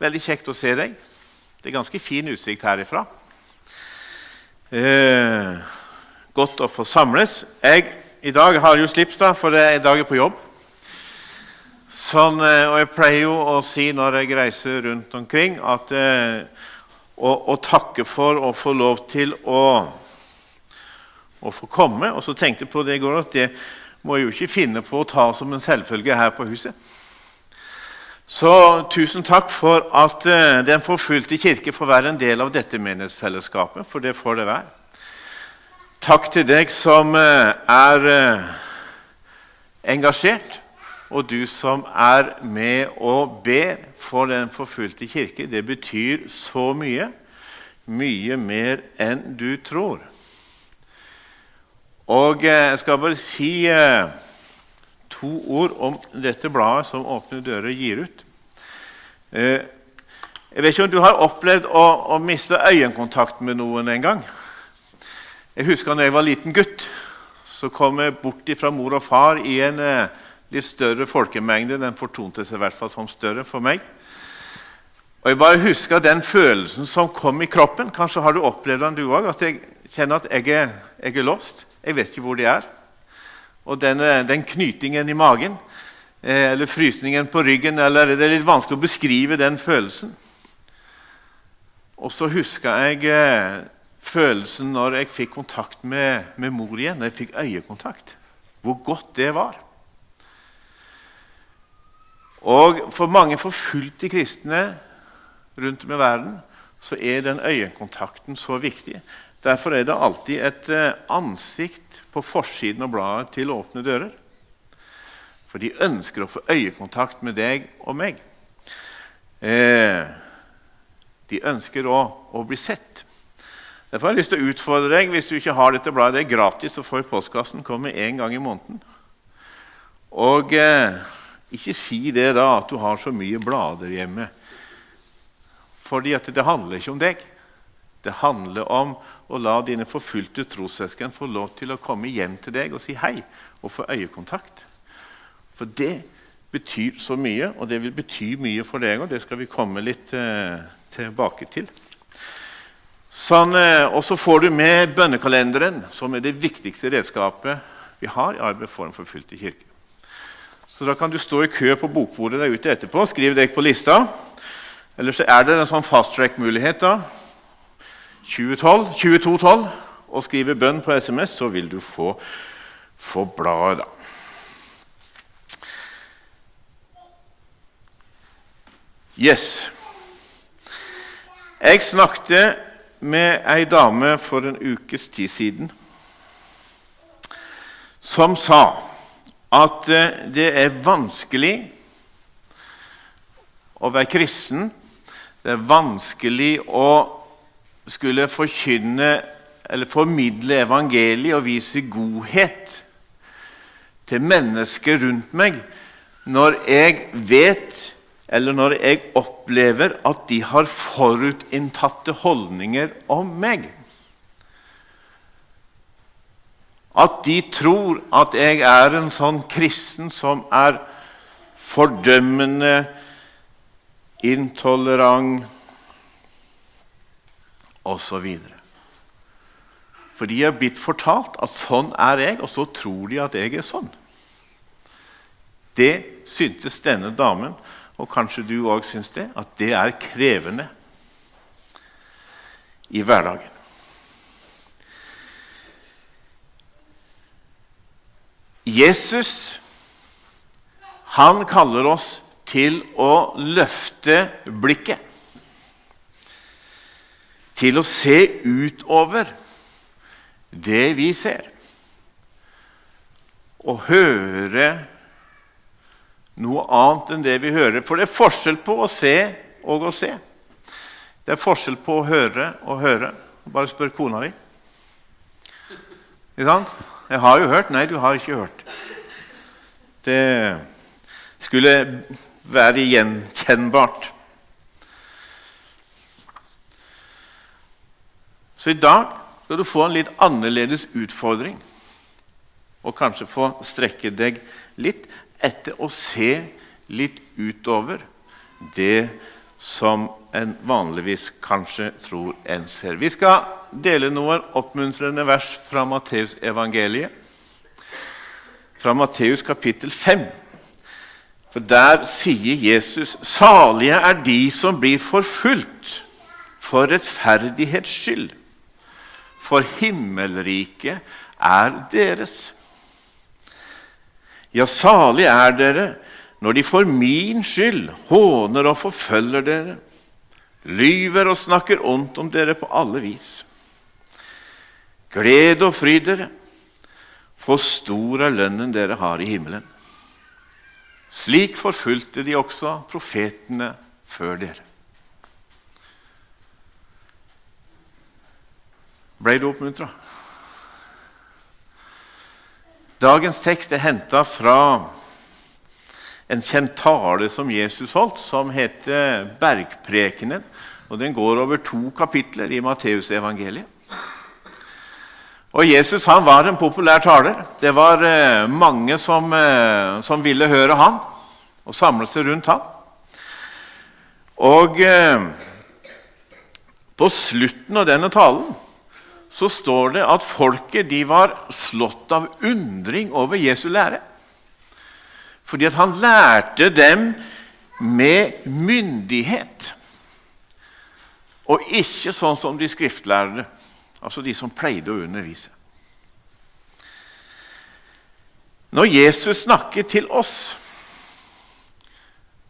Veldig kjekt å se deg. Det er ganske fin utsikt herifra. Eh, godt å få samles. Jeg, I dag har jo slips, da, for det er dager på jobb. Sånn, eh, og jeg pleier jo å si når jeg reiser rundt omkring, at eh, å, å, takke for å få lov til å, å få komme. Og så tenkte jeg på det i går at det må jeg jo ikke finne på å ta som en selvfølge her på huset. Så tusen takk for at uh, Den forfulgte kirke får være en del av dette menighetsfellesskapet, for det får det være. Takk til deg som uh, er uh, engasjert, og du som er med og ber for Den forfulgte kirke. Det betyr så mye. Mye mer enn du tror. Og jeg skal bare si to ord om dette bladet som Åpne dører gir ut. Eh, jeg vet ikke om du har opplevd å, å miste øyekontakt med noen en gang. Jeg husker da jeg var liten gutt, så kom jeg bort fra mor og far i en eh, litt større folkemengde. Den fortonte seg i hvert fall som større for meg. Og Jeg bare husker den følelsen som kom i kroppen. Kanskje har du opplevd den, du òg. At jeg kjenner at jeg er, jeg er lost. Jeg vet ikke hvor de er. Og denne, den knytingen i magen eh, eller frysningen på ryggen eller Det er litt vanskelig å beskrive den følelsen. Og så huska jeg eh, følelsen når jeg fikk kontakt med, med mor igjen. Når jeg fikk øyekontakt. Hvor godt det var. Og for mange forfulgte kristne rundt om i verden så er den øyekontakten så viktig. Derfor er det alltid et eh, ansikt på forsiden av bladet til Åpne dører. For de ønsker å få øyekontakt med deg og meg. Eh, de ønsker å, å, bli sett. Derfor har jeg lyst til å utfordre deg hvis du ikke har dette bladet. Det er gratis å få i postkassen. Kommer én gang i måneden. Og eh, ikke si det da at du har så mye blader hjemme. Fordi det handler ikke om deg. Det handler om å la dine forfulgte trossøsken få lov til å komme hjem til deg og si hei og få øyekontakt. For det betyr så mye, og det vil bety mye for deg òg. Det skal vi komme litt eh, tilbake til. Sånn, eh, og så får du med bønnekalenderen, som er det viktigste redskapet vi har i arbeid for en forfulgt kirke. Så da kan du stå i kø på bokbordet der ute etterpå. Skriv deg på lista. Eller så er det en sånn fast track-mulighet. da. 2012, 2212 og skrive bønn på SMS, så vil du få, få bladet. da. Yes. Jeg snakket med ei dame for en ukes tid siden som sa at eh, det er vanskelig å være kristen. Det er vanskelig å skulle forkynne eller formidle evangeliet og vise godhet til mennesker rundt meg når jeg vet eller når jeg opplever at de har forutinntatte holdninger om meg. At de tror at jeg er en sånn kristen som er fordømmende, intolerant osv. For de er blitt fortalt at sånn er jeg, og så tror de at jeg er sånn. Det syntes denne damen, og kanskje du òg syns det, at det er krevende i hverdagen. Jesus han kaller oss til å løfte blikket til å se utover det vi ser, og høre noe annet enn det vi hører. For det er forskjell på å se og å se. Det er forskjell på å høre og høre. Bare spør kona di. Ikke sant? 'Jeg har jo hørt.' Nei, du har ikke hørt. Det skulle være gjenkjennbart. Så i dag skal du få en litt annerledes utfordring. Og kanskje få strekke deg litt etter å se litt utover det som en vanligvis kanskje tror en ser. Vi skal dele noen oppmuntrende vers fra Matteus evangeliet. Fra Matteus kapittel 5. For der sier Jesus.: Salige er de som blir forfulgt for rettferdighets skyld, for himmelriket er deres. Ja, salig er dere når de for min skyld håner og forfølger dere, lyver og snakker ondt om dere på alle vis. Gled og fryd dere, for stor er lønnen dere har i himmelen. Slik forfulgte de også profetene før dere. Ble du oppmuntra? Dagens tekst er henta fra en kjent tale som Jesus holdt, som heter Bergprekenen. og Den går over to kapitler i Matteusevangeliet. Og Jesus han var en populær taler. Det var eh, mange som, eh, som, ville høre han og samle seg rundt han. Og eh, på slutten av denne talen så står det at folket de var slått av undring over Jesu lære. Fordi at han lærte dem med myndighet. Og ikke sånn som de skriftlærere, altså de som pleide å undervise. Når Jesus snakker til oss,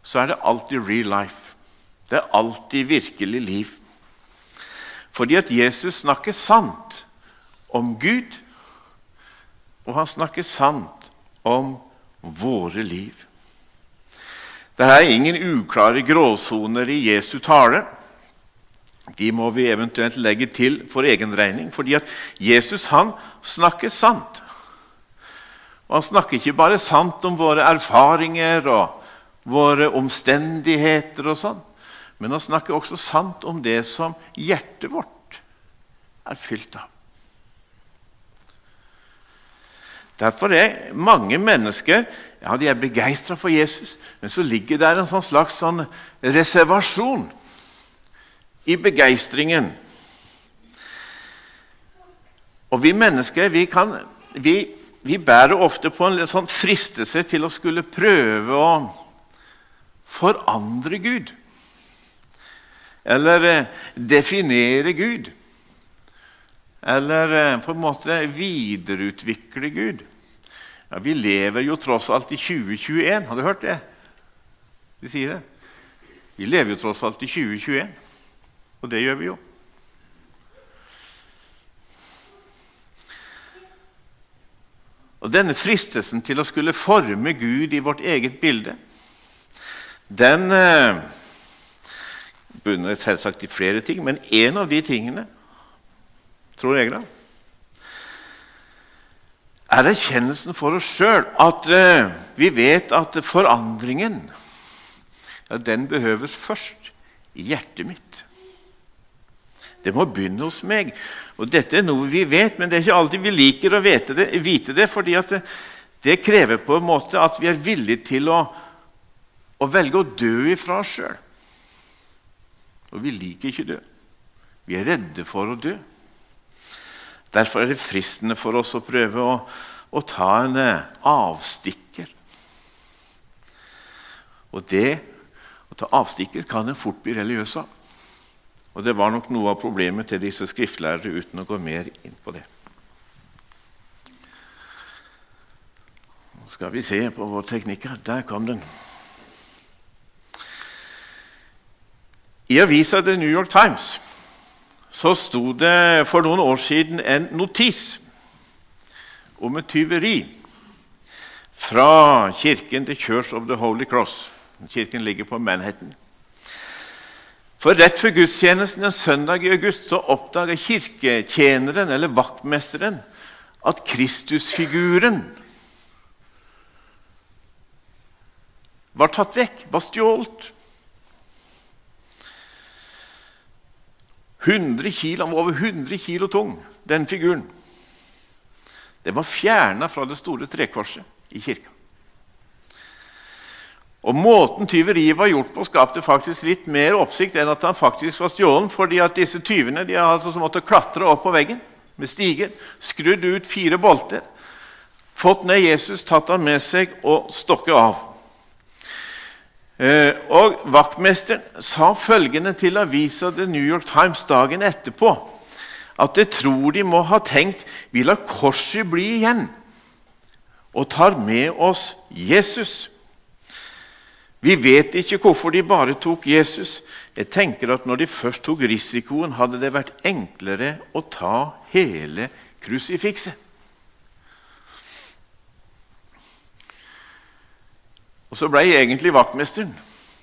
så er det alltid real life. Det er alltid virkelig liv. Fordi at Jesus snakker sant om Gud, og han snakker sant om våre liv. Det er ingen uklare gråsoner i Jesu tale. De må vi eventuelt legge til for egen regning, fordi at Jesus han snakker sant. Og Han snakker ikke bare sant om våre erfaringer og våre omstendigheter, og sånn, men han snakker også sant om det som hjertet vårt er fylt av. Derfor er mange mennesker ja, de er begeistra for Jesus, men så ligger det en sånn slags sånn reservasjon i begeistringen. Og vi mennesker vi, kan, vi, vi bærer ofte på en sånn fristelse til å skulle prøve å forandre Gud. Eller eh, definere Gud. Eller eh, på en måte videreutvikle Gud. Ja, Vi lever jo tross alt i 2021. Har du hørt det? De sier det. Vi lever jo tross alt i 2021, og det gjør vi jo. Og Denne fristelsen til å skulle forme Gud i vårt eget bilde, den eh, bunner selvsagt i flere ting, men en av de tingene, tror jeg da, er erkjennelsen for oss sjøl at uh, vi vet at forandringen ja, den behøves først i hjertet mitt. Det må begynne hos meg. Og Dette er noe vi vet, men det er ikke alltid vi liker å vite det, vite det fordi det, det, krever på en måte at vi er villige til å, å velge å dø ifra oss sjøl. Og vi liker ikke dø. Vi er redde for å dø. Derfor er det fristende for oss å prøve å, å ta en eh, avstikker. Og det å ta avstikker kan en fort bli religiøs av. Og det var nok noe av problemet til disse skriftlærere, uten å gå mer inn på det. Nå skal vi se på vår teknikk her. Der kom den. I avisa The New York Times så sto det for noen år siden en notis om et tyveri fra kirken til Church of the Holy Cross. Kirken ligger på Manhattan. For Rett før gudstjenesten en søndag i august så oppdaga kirketjeneren eller vaktmesteren at Kristusfiguren var tatt vekk, var stjålet. 100 kilo, Han var over 100 kilo tung, den figuren. Den var fjerna fra det store trekorset i kirka. Og Måten tyveriet var gjort på, skapte faktisk litt mer oppsikt enn at han faktisk var stjålen. fordi at disse tyvene de altså måttet klatre opp på veggen med stiger, skrudd ut fire bolter, fått ned Jesus, tatt han med seg og stokket av. Eh, og Vaktmesteren sa følgende til avisa The New York Times dagen etterpå at jeg tror de må ha tenkt vi lar korset bli igjen og tar med oss Jesus. Vi vet ikke hvorfor de bare tok Jesus. Jeg tenker at når de først tok risikoen, hadde det vært enklere å ta hele krusifikset. Og så ble egentlig vaktmesteren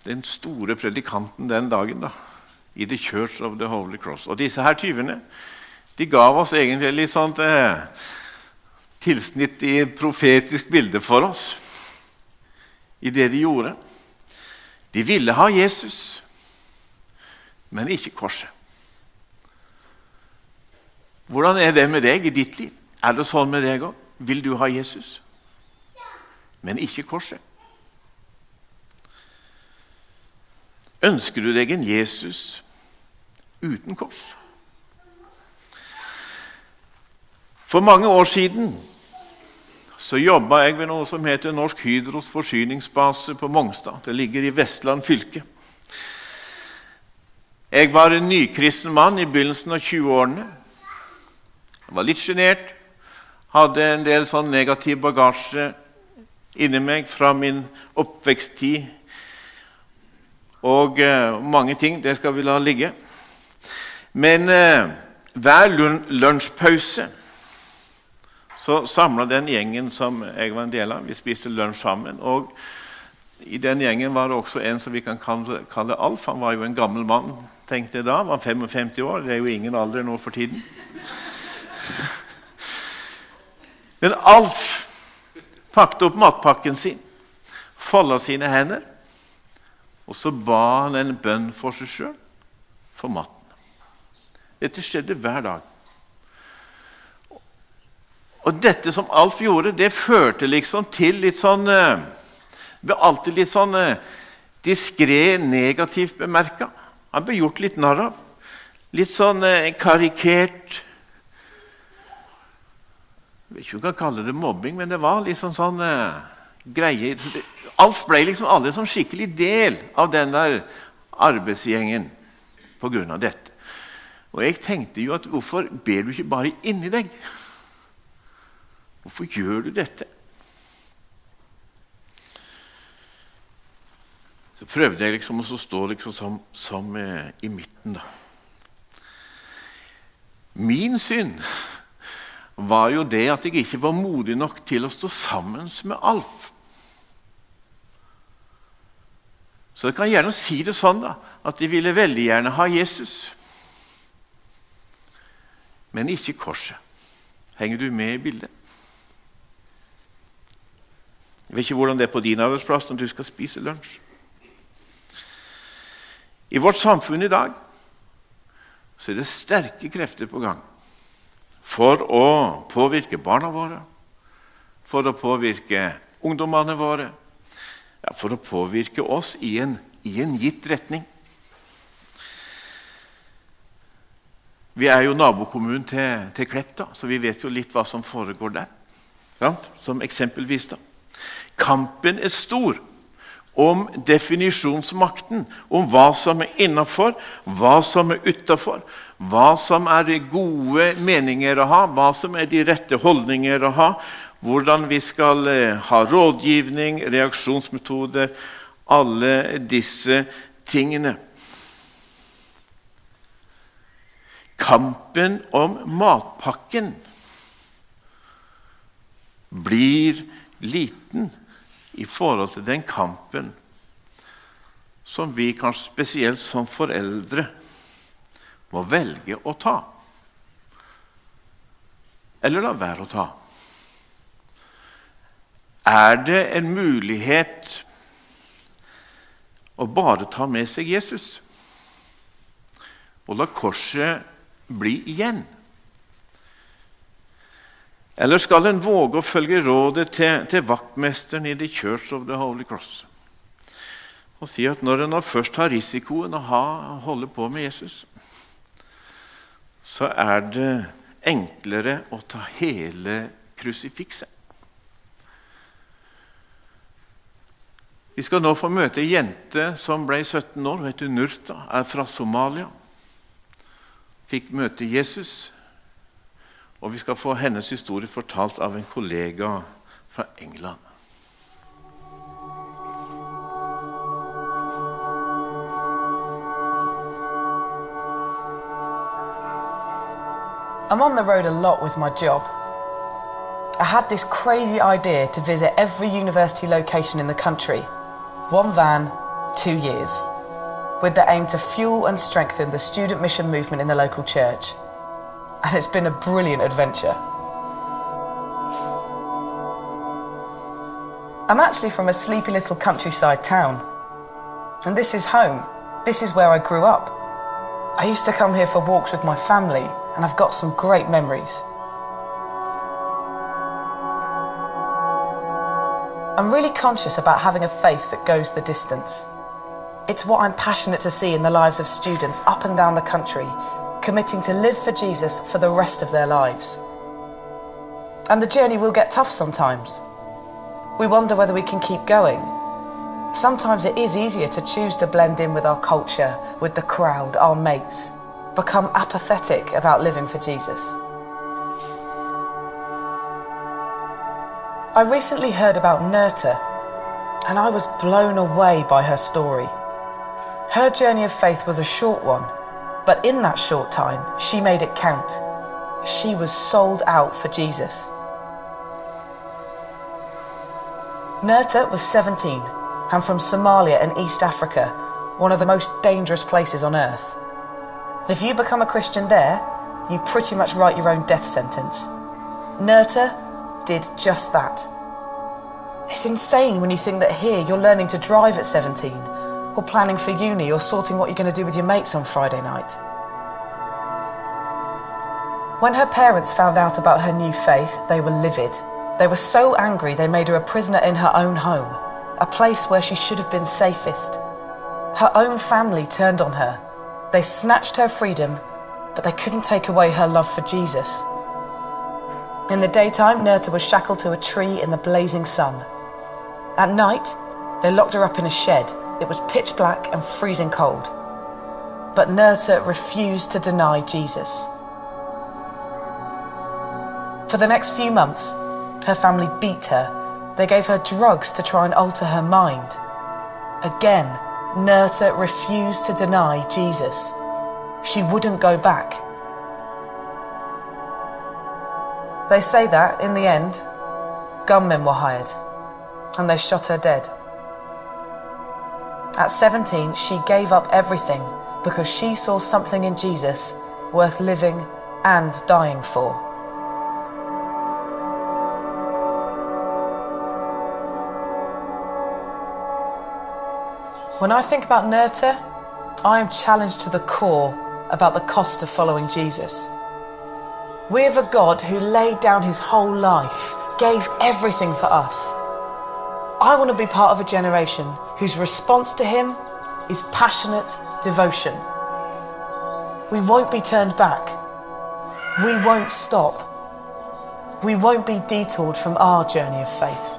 den store predikanten den dagen. da, I The Church of the Holy Cross. Og disse her tyvene de gav oss egentlig litt sånt eh, tilsnitt i profetisk bilde for oss i det de gjorde. De ville ha Jesus, men ikke korset. Hvordan er det med deg i ditt liv? Er det sånn med deg òg? Vil du ha Jesus, men ikke korset? Ønsker du deg en Jesus uten kors? For mange år siden så jobba jeg ved noe som heter Norsk Hydros forsyningsbase på Mongstad. Det ligger i Vestland fylke. Jeg var en nykristen mann i begynnelsen av 20-årene. Jeg var litt sjenert, hadde en del sånn negativ bagasje inni meg fra min oppveksttid. Og uh, mange ting. Det skal vi la ligge. Men uh, hver lunsjpause så samla den gjengen som jeg var en del av. Vi spiste lunsj sammen. og I den gjengen var det også en som vi kan kalle, Alf. Han var jo en gammel mann tenkte jeg da. Han var 55 år. Det er jo ingen alder nå for tiden. Men Alf pakket opp matpakken sin, folda sine hender, og så ba han en bønn for seg sjøl for maten. Dette skjedde hver dag. Og dette som Alf gjorde, det førte liksom til litt sånn Det Ble alltid litt sånn eh, diskré negativt bemerka. Han ble gjort litt narr av. Litt sånn eh, karikert Jeg vet ikke om man kan kalle det mobbing, men det var liksom sånn eh, greie Alf ble liksom aldri sånn skikkelig del av den der arbeidsgjengen pga. dette. Og jeg tenkte jo at hvorfor ber du ikke bare inni deg? Hvorfor gjør du dette? Så prøvde jeg liksom å stå liksom som, som eh, i midten, da. Min synd var jo det at jeg ikke var modig nok til å stå sammen med Alf. Så jeg kan gjerne si det sånn da, at de ville veldig gjerne ha Jesus, men ikke korset. Henger du med i bildet? Jeg vet ikke hvordan det er på din arbeidsplass når du skal spise lunsj. I vårt samfunn i dag så er det sterke krefter på gang for å påvirke barna våre, for å påvirke ungdommene våre, ja, for å påvirke oss i en, i en gitt retning. Vi er jo nabokommunen til, til Klepp, da, så vi vet jo litt hva som foregår der. Ja, som eksempelvis da. Kampen er stor om definisjonsmakten, om hva som er innafor, hva som er utafor, hva som er de gode meninger å ha, hva som er de rette holdninger å ha, hvordan vi skal eh, ha rådgivning, reaksjonsmetoder Alle disse tingene. Kampen om matpakken blir liten i forhold til den kampen som vi kanskje spesielt som foreldre må velge å ta. Eller la være å ta. Er det en mulighet å bare ta med seg Jesus og la korset bli igjen? Eller skal en våge å følge rådet til, til vaktmesteren i The Church of the Holy Cross? og si at når en først har risikoen å ha, holde på med Jesus, så er det enklere å ta hele krusifikset. Vi skal nå få møte ei jente som ble 17 år. Hun heter Nurta, er fra Somalia. Fikk møte Jesus. Og vi skal få hennes historie fortalt av en kollega fra England. I'm on the road a lot with my job. I had this crazy idea to visit every university location in the country. One van, two years. With the aim to fuel and strengthen the student mission movement in the local church. And it's been a brilliant adventure. I'm actually from a sleepy little countryside town. And this is home. This is where I grew up. I used to come here for walks with my family, and I've got some great memories. I'm really conscious about having a faith that goes the distance. It's what I'm passionate to see in the lives of students up and down the country, committing to live for Jesus for the rest of their lives. And the journey will get tough sometimes. We wonder whether we can keep going. Sometimes it is easier to choose to blend in with our culture, with the crowd, our mates, become apathetic about living for Jesus. I recently heard about Nurta, and I was blown away by her story. Her journey of faith was a short one, but in that short time, she made it count. She was sold out for Jesus. Nerta was 17 and from Somalia in East Africa, one of the most dangerous places on earth. If you become a Christian there, you pretty much write your own death sentence. Nerta did just that. It's insane when you think that here you're learning to drive at 17, or planning for uni, or sorting what you're going to do with your mates on Friday night. When her parents found out about her new faith, they were livid. They were so angry they made her a prisoner in her own home, a place where she should have been safest. Her own family turned on her. They snatched her freedom, but they couldn't take away her love for Jesus. In the daytime, Nurta was shackled to a tree in the blazing sun. At night, they locked her up in a shed. It was pitch black and freezing cold. But Nerta refused to deny Jesus. For the next few months, her family beat her. They gave her drugs to try and alter her mind. Again, Nerta refused to deny Jesus. She wouldn't go back. They say that, in the end, gunmen were hired and they shot her dead. At 17, she gave up everything because she saw something in Jesus worth living and dying for. When I think about Nurta, I am challenged to the core about the cost of following Jesus. We have a God who laid down his whole life, gave everything for us. I want to be part of a generation whose response to him is passionate devotion. We won't be turned back. We won't stop. We won't be detoured from our journey of faith.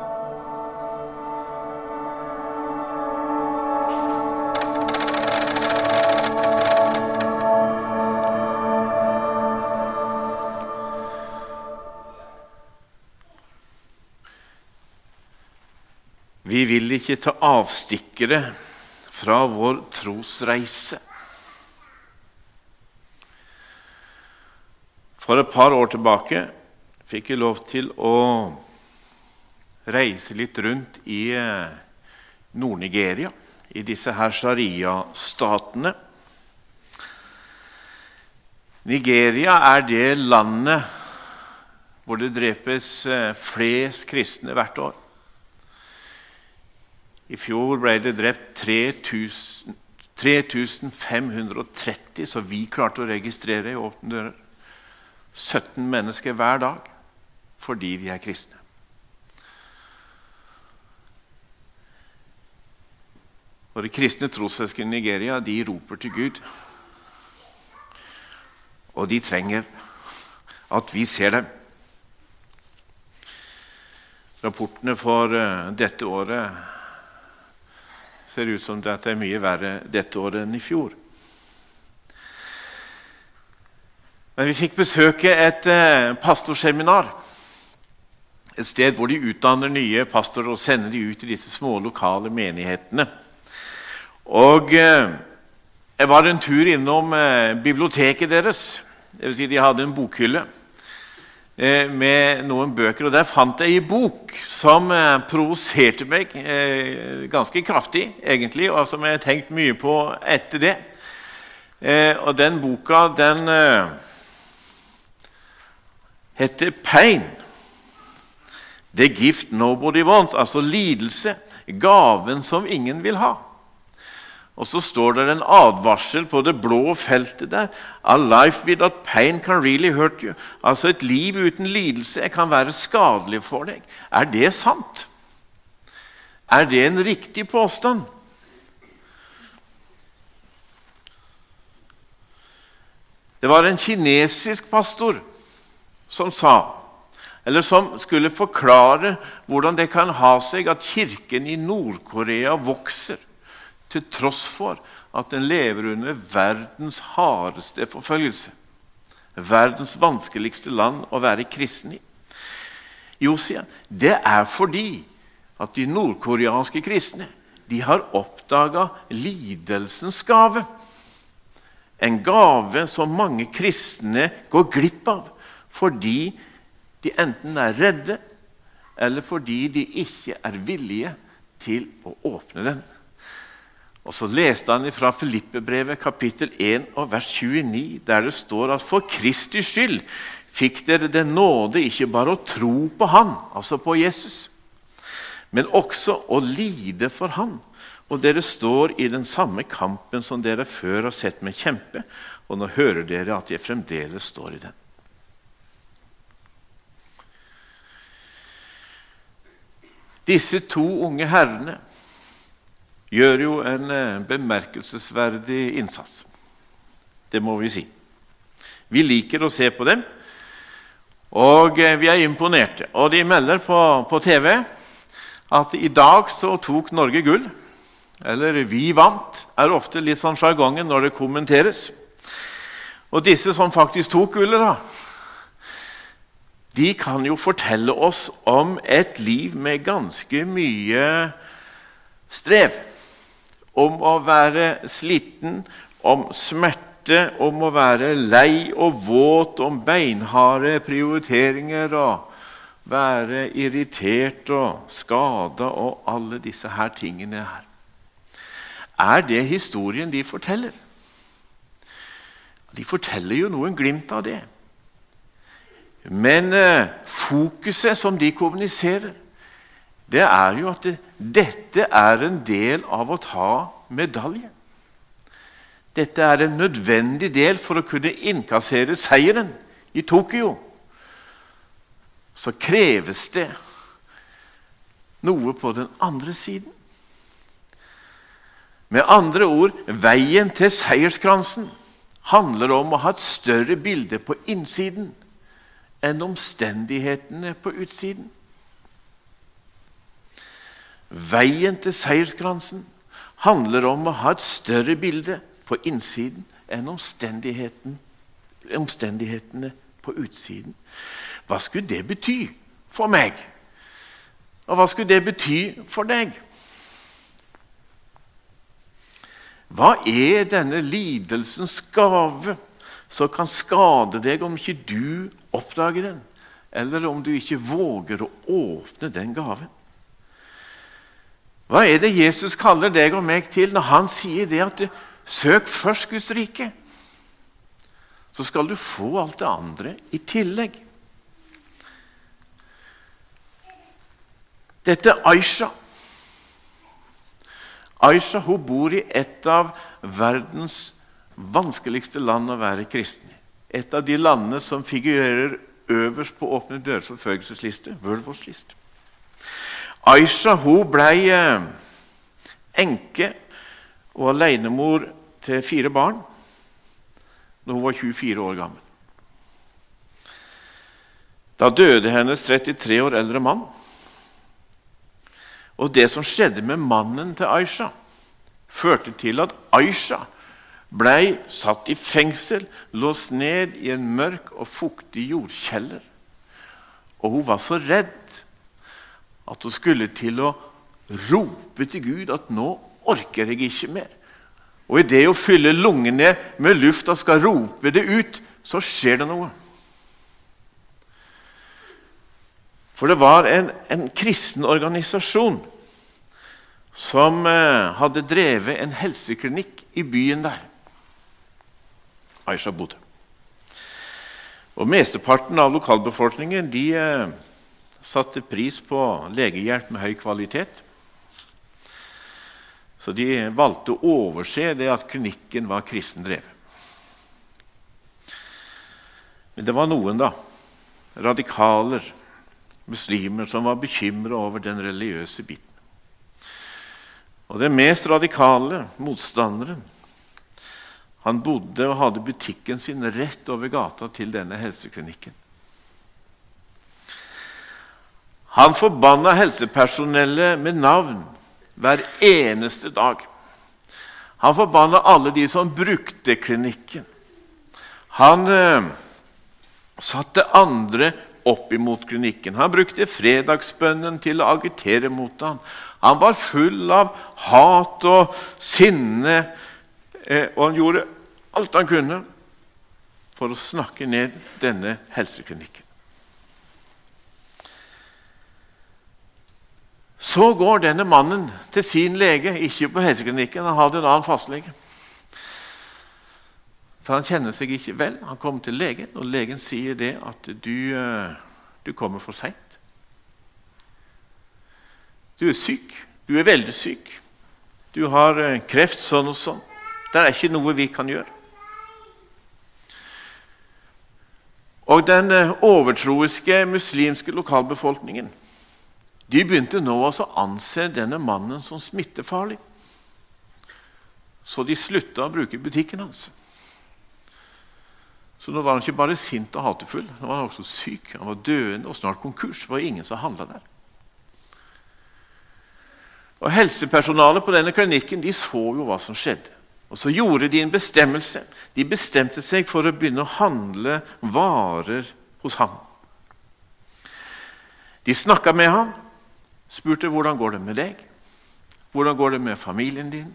Vi vil ikke ta avstikkere fra vår trosreise. For et par år tilbake fikk jeg lov til å reise litt rundt i eh, Nord-Nigeria, i disse her sharia-statene. Nigeria er det landet hvor det drepes eh, flest kristne hvert år. I fjor ble det drept 3000, 3530, så vi klarte å registrere i Åpne dører. 17 mennesker hver dag fordi de er kristne. Og de kristne trossøsken i Nigeria de roper til Gud. Og de trenger at vi ser dem. Rapportene for eh, dette året ser ut som det er mye verre dette året enn i fjor. Men vi fikk besøke et eh, pastorseminar. Et sted hvor de utdanner nye pastorer og sender de ut i disse små lokale menighetene. Og eh, Jeg var en tur innom eh, biblioteket deres. Det vil si de hadde en bokhylle med noen bøker. Og Der fant jeg en bok som eh, provoserte meg eh, ganske kraftig, egentlig, og som jeg har tenkt mye på etter det. Eh, og den boka, den heter Pain. The gift nobody wants, altså lidelse. Gaven som ingen vil ha. Og så står det en advarsel på det blå feltet der. A life without pain can really hurt you. Altså Et liv uten lidelse kan være skadelig for deg. Er det sant? Er det en riktig påstand? Det var en kinesisk pastor som sa, eller som skulle forklare hvordan det kan ha seg at kirken i Nord-Korea vokser, til tross for at den lever under verdens hardeste forfølgelse. Verdens vanskeligste land å være kristen i. Josia, det er fordi at de nordkoreanske kristne de har oppdaga lidelsens gave. En gave som mange kristne går glipp av fordi de enten er redde, eller fordi de ikke er villige til å åpne den. Og Så leste han fra Filippebrevet kapittel 1 og vers 29, der det står at for Kristi skyld fikk dere den nåde ikke bare å tro på Han, altså på Jesus, men også å lide for Han. Og dere står i den samme kampen som dere før har sett meg kjempe, og nå hører dere at jeg fremdeles står i den. Disse to unge herrene gjør jo en eh, bemerkelsesverdig innsats. Det må vi si. Vi liker å se på dem, og eh, vi er imponerte. Og de melder på, på TV at i dag så tok Norge gull. Eller 'vi vant' er ofte litt sånn sjargongen når det kommenteres. Og disse som faktisk tok gullet, da, de kan jo fortelle oss om et liv med ganske mye strev. Om å være sliten, om smerte, om å være lei og våt, om beinharde prioriteringer og være irritert og skada og alle disse her tingene her. Er det historien de forteller? De forteller jo noen glimt av det. Men eh, fokuset som de kommuniserer, det er jo at det, dette er en del av å ta medalje. Dette er en nødvendig del for å kunne innkassere seieren i Tokyo. Så kreves det noe på den andre siden. Med andre ord veien til seierskransen handler om å ha et større bilde på innsiden enn omstendighetene på utsiden. Veien til seierskransen handler om å ha et større bilde på innsiden enn omstendighetene på utsiden. Hva skulle det bety for meg? Og hva skulle det bety for deg? Hva er denne lidelsens gave? som kan skade deg om ikke du oppdager den, eller om du ikke våger å åpne den gaven. Hva er det Jesus kaller deg og meg til når han sier det at du, søk først Guds rike? Så skal du få alt det andre i tillegg. Dette er Aisha. Aisha hun bor i et av verdens vanskeligste land å være kristen i. Et av de landene som figurerer øverst på Åpne dørs forfølgelsesliste, World Wars liste. Aisha hun ble eh, enke og alenemor til fire barn da hun var 24 år gammel. Da døde hennes 33 år eldre mann. Og det som skjedde med mannen til Aisha, førte til at Aisha ble satt i fengsel, låst ned i en mørk og fuktig jordkjeller. Og hun var så redd at hun skulle til å rope til Gud at 'nå orker jeg ikke mer'. Og idet hun fyller lungene med luft og skal rope det ut, så skjer det noe. For det var en, en kristen organisasjon som eh, hadde drevet en helseklinikk i byen der. Aisha bodde. Og Mesteparten av lokalbefolkningen de, eh, satte pris på legehjelp med høy kvalitet. Så de valgte å overse det at klinikken var kristen drevet. Men det var noen, da, radikaler, muslimer, som var bekymra over den religiøse biten. Og den mest radikale motstanderen han bodde og hadde butikken sin rett over gata til denne helseklinikken. Han forbanna helsepersonellet med navn hver eneste dag. Han forbanna alle de som brukte klinikken. Han eh, satte andre opp imot klinikken. Han brukte fredagsbønnen til å agitere mot ham. Han var full av hat og sinne, eh, og han gjorde alt han kunne for å snakke ned denne helseklinikken. Så går denne mannen til sin lege, ikke på helseklinikken, han hadde en annen fastlege. For han kjenner seg ikke vel. Han kommer til legen, og legen sier det at du, eh, du kommer for seint. Du er syk. Du er veldig syk. Du har eh, kreft sånn og sånn. Det er ikke noe vi kan gjøre. Og den eh, overtroiske muslimske lokalbefolkningen de begynte nå å anse denne mannen som smittefarlig. Så de slutta å bruke butikken hans. Så nå var han ikke bare sint og hatefull, nå var han også syk. Han var døende og snart konkurs. Det var ingen som handla der. Og Helsepersonalet på denne klinikken de så jo hva som skjedde. Og Så gjorde de en bestemmelse. De bestemte seg for å begynne å handle varer hos ham. De snakka med ham spurte hvordan går det med deg. Hvordan går det med familien din?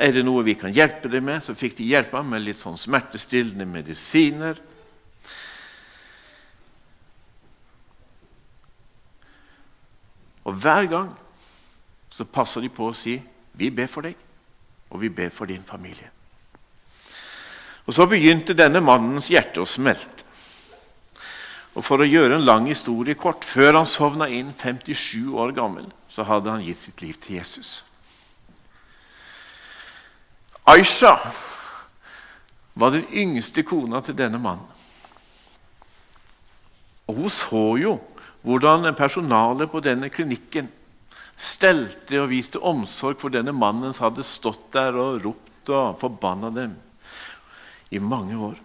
Er det noe vi kan hjelpe deg med? Så fikk de hjelpe ham med litt sånn smertestillende medisiner. Og hver gang så passer de på å si 'Vi ber for deg, og vi ber for din familie'. Og Så begynte denne mannens hjerte å smelte. Og For å gjøre en lang historie kort før han sovna inn 57 år gammel, så hadde han gitt sitt liv til Jesus. Aisha var den yngste kona til denne mannen. Og Hun så jo hvordan personalet på denne klinikken stelte og viste omsorg for denne mannen som hadde stått der og ropt og forbanna dem i mange år.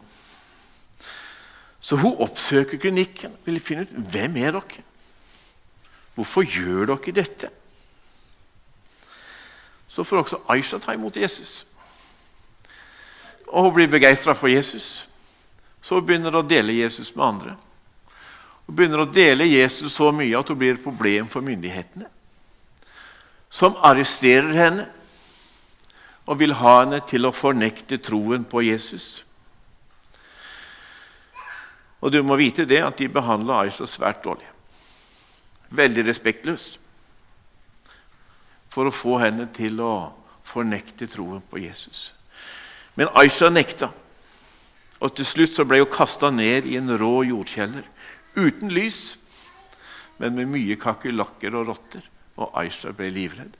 Så hun oppsøker klinikken vil finne ut hvem er dere Hvorfor gjør dere dette? Så får også Aisha ta imot Jesus. Og hun blir begeistra for Jesus. Så hun begynner å dele Jesus med andre. Hun begynner å dele Jesus så mye at hun blir et problem for myndighetene. Som arresterer henne og vil ha henne til å fornekte troen på Jesus. Og du må vite det at de behandla Aisha svært dårlig. Veldig respektløst. For å få henne til å fornekte troen på Jesus. Men Aisha nekta. Og til slutt så ble hun kasta ned i en rå jordkjeller. Uten lys, men med mye kakerlakker og rotter. Og Aisha ble livredd.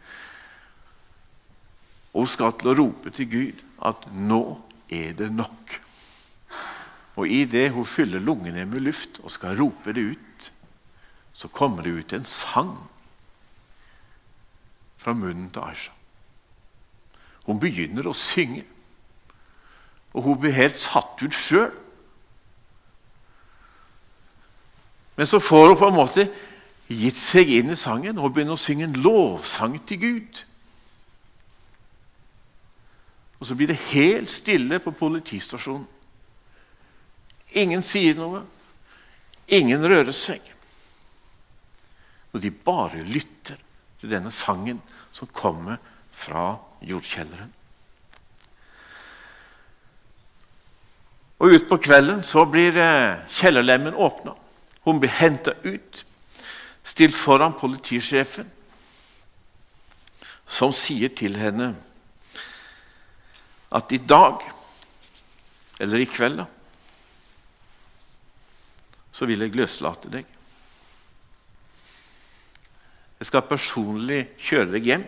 Og hun skal til å rope til Gud at 'nå er det nok'. Og idet hun fyller lungene med luft og skal rope det ut, så kommer det ut en sang fra munnen til Aisha. Hun begynner å synge. Og hun blir helt satt ut sjøl. Men så får hun på en måte gitt seg inn i sangen og begynner å synge en lovsang til Gud. Og så blir det helt stille på politistasjonen. Ingen sier noe. Ingen rører seg. Og de bare lytter til denne sangen som kommer fra jordkjelleren. Og Utpå kvelden så blir eh, kjellerlemmen åpna. Hun blir henta ut, stilt foran politisjefen, som sier til henne at i dag, eller i kveld, da, så vil jeg løslate deg. Jeg skal personlig kjøre deg hjem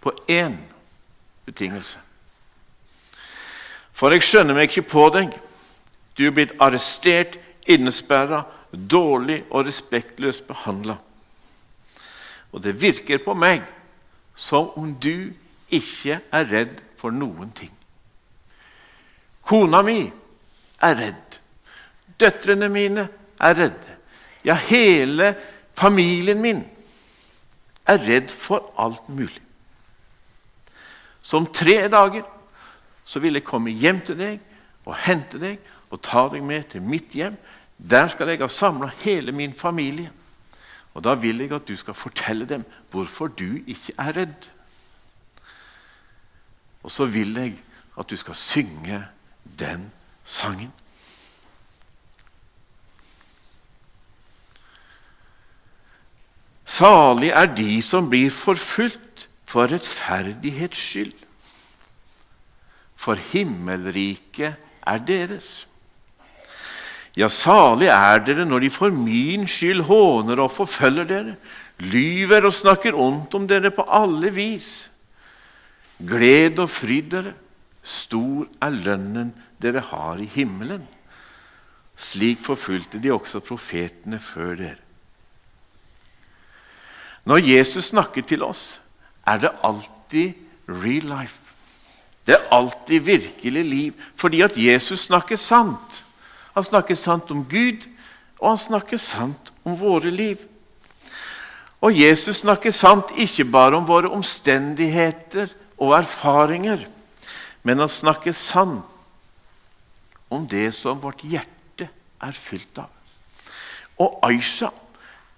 på én betingelse. For jeg skjønner meg ikke på deg. Du er blitt arrestert, innesperra, dårlig og respektløst behandla. Og det virker på meg som om du ikke er redd for noen ting. Kona mi er redd. Døtrene mine er redde. Ja, hele familien min er redd for alt mulig. Så om tre dager så vil jeg komme hjem til deg og hente deg og ta deg med til mitt hjem. Der skal jeg ha samla hele min familie. Og da vil jeg at du skal fortelle dem hvorfor du ikke er redd. Og så vil jeg at du skal synge den sangen. Salig er de som blir forfulgt for rettferdighets skyld, for himmelriket er deres. Ja, salig er dere når de for min skyld håner og forfølger dere, lyver og snakker ondt om dere på alle vis. Gled og fryd dere, stor er lønnen dere har i himmelen. Slik forfulgte de også profetene før dere. Når Jesus snakker til oss, er det alltid real life. Det er alltid virkelig liv, fordi at Jesus snakker sant. Han snakker sant om Gud, og han snakker sant om våre liv. Og Jesus snakker sant ikke bare om våre omstendigheter og erfaringer, men han snakker sant om det som vårt hjerte er fylt av. Og Aisha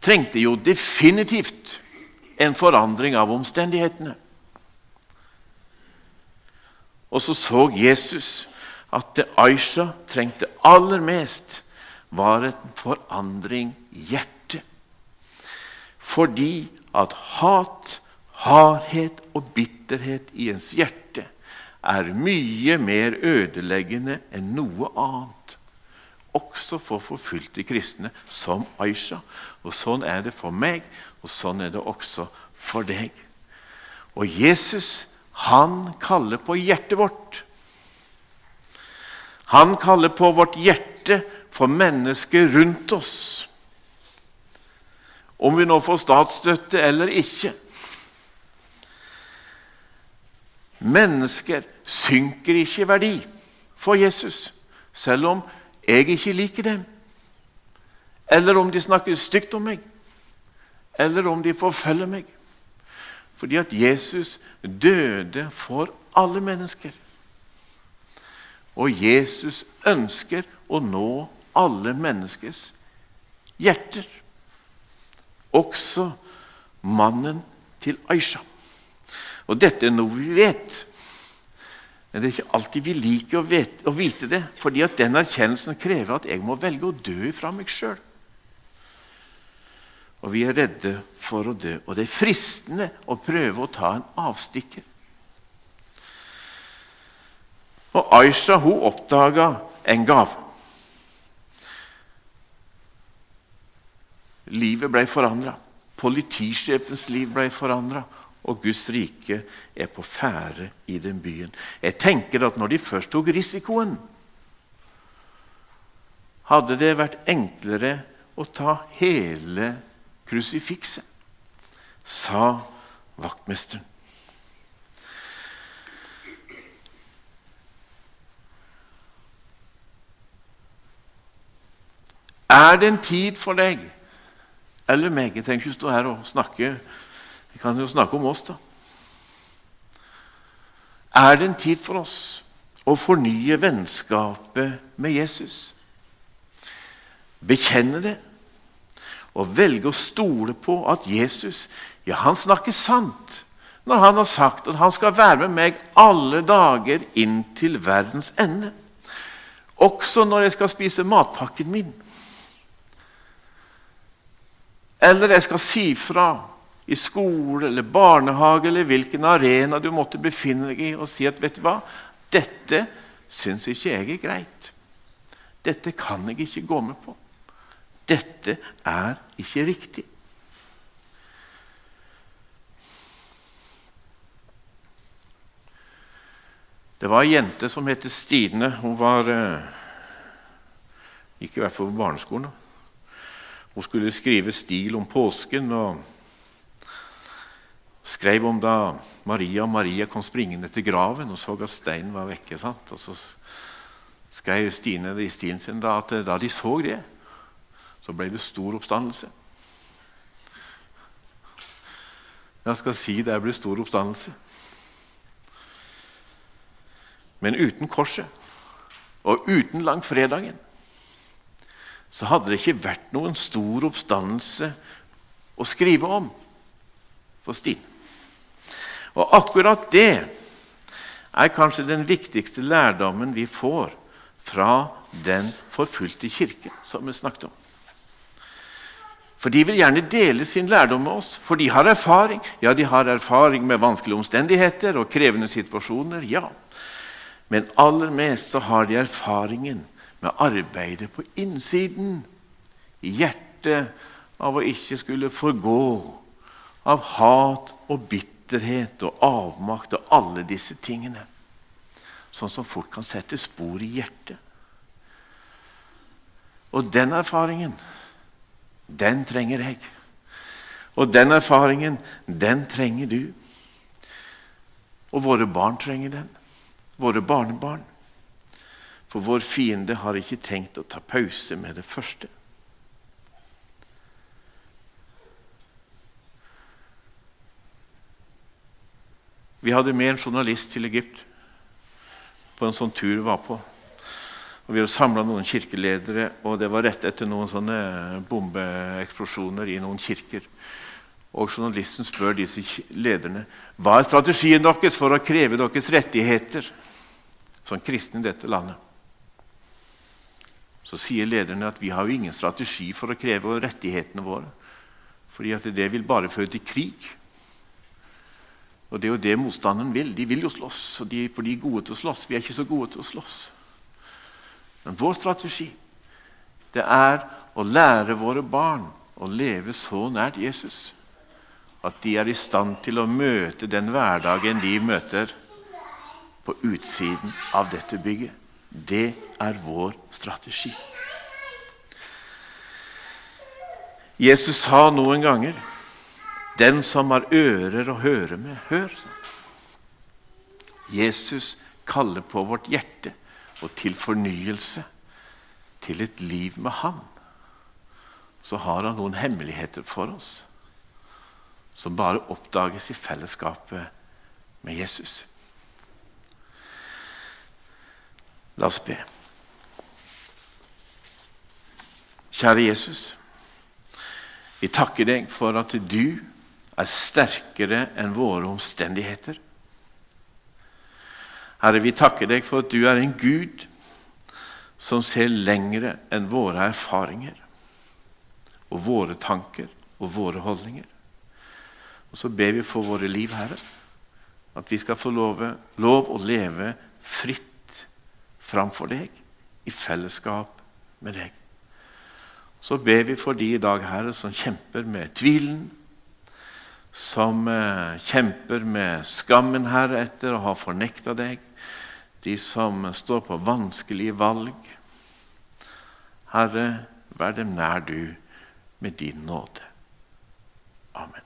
trengte jo definitivt en forandring av omstendighetene. Og så så Jesus at det Aisha trengte aller mest, var en forandring i hjertet. Fordi at hat, hardhet og bitterhet i ens hjerte er mye mer ødeleggende enn noe annet. Også for forfulgte kristne som Aisha. Og sånn er det for meg, og sånn er det også for deg. Og Jesus, han kaller på hjertet vårt. Han kaller på vårt hjerte for mennesker rundt oss. Om vi nå får statsstøtte eller ikke. Mennesker synker ikke i verdi for Jesus, selv om jeg ikke liker dem. Eller om de snakker stygt om meg, eller om de forfølger meg. Fordi at Jesus døde for alle mennesker. Og Jesus ønsker å nå alle menneskers hjerter. Også mannen til Aisha. Og dette er noe vi vet. Men det er ikke alltid vi liker å, vite, å vite det, fordi at den erkjennelsen krever at jeg må velge å dø fra meg sjøl. Og vi er redde for å dø. Og det er fristende å prøve å ta en avstikker. Og Aisha hun oppdaga en gave. Livet ble forandra. Politisjefens liv ble forandra og Guds rike er på ferde i den byen. Jeg tenker at når de først tok risikoen, hadde det vært enklere å ta hele krusifikset, sa vaktmesteren. Er det en tid for deg eller meg Jeg trenger ikke stå her og snakke vi kan jo snakke om oss, da. Er det en tid for oss å fornye vennskapet med Jesus? Bekjenne det og velge å stole på at Jesus ja, han snakker sant når han har sagt at han skal være med meg alle dager inn til verdens ende. Også når jeg skal spise matpakken min. Eller jeg skal si fra i skole eller barnehage eller hvilken arena du måtte befinne deg i, og si at vet du hva, dette syns ikke jeg er greit. Dette kan jeg ikke gå med på. Dette er ikke riktig. Det var ei jente som het Stine. Hun var eh, Gikk i hvert fall på barneskolen. Hun skulle skrive stil om påsken og skrev om da Maria og Maria kom springende til graven og så at steinen var vekke. Sant? Og så skrev Stine i stilen sin da, at da de så det, så ble det stor oppstandelse. Jeg skal si det ble stor oppstandelse. Men uten korset og uten langfredagen så hadde det ikke vært noen stor oppstandelse å skrive om for Stine. Og akkurat det er kanskje den viktigste lærdommen vi får fra den forfulgte kirke som vi snakket om. For de vil gjerne dele sin lærdom med oss, for de har erfaring. Ja, de har erfaring med vanskelige omstendigheter og krevende situasjoner. ja. Men aller mest så har de erfaringen med arbeidet på innsiden, i hjertet, av å ikke skulle forgå, av hat og bitterhet og avmakt og alle disse tingene. Sånn som fort kan sette spor i hjertet. Og den erfaringen, den trenger jeg. Og den erfaringen, den trenger du. Og våre barn trenger den våre barnebarn. For vår fiende har ikke tenkt å ta pause med det første. Vi hadde med en journalist til Egypt på en sånn tur vi var på. Og Vi hadde samla noen kirkeledere, og det var rett etter noen sånne bombeeksplosjoner i noen kirker. Og Journalisten spør disse lederne hva er strategien deres for å kreve deres rettigheter som kristne i dette landet. Så sier lederne at vi har jo ingen strategi for å kreve rettighetene våre. fordi at det vil bare føre til krig. Og det er jo det motstanderen vil. De vil jo slåss, og de, for de er gode til å slåss. Vi er ikke så gode til å slåss. Men vår strategi det er å lære våre barn å leve så nært Jesus at de er i stand til å møte den hverdagen de møter på utsiden av dette bygget. Det er vår strategi. Jesus sa noen ganger 'Den som har ører å høre med, hør'. Jesus kaller på vårt hjerte og til fornyelse, til et liv med Han. Så har han noen hemmeligheter for oss som bare oppdages i fellesskapet med Jesus. La oss be. Kjære Jesus. Vi takker deg for at du er sterkere enn våre omstendigheter. Herre, vi takker deg for at du er en Gud som ser lengre enn våre erfaringer og våre tanker og våre holdninger. Og så ber vi for våre liv, Herre, at vi skal få lov, lov å leve fritt framfor deg, i fellesskap med deg. Så ber vi for de i dag, Herre, som kjemper med tvilen, som eh, kjemper med skammen, heretter etter å ha fornekta deg, de som står på vanskelige valg. Herre, vær dem nær du med din nåde. Amen.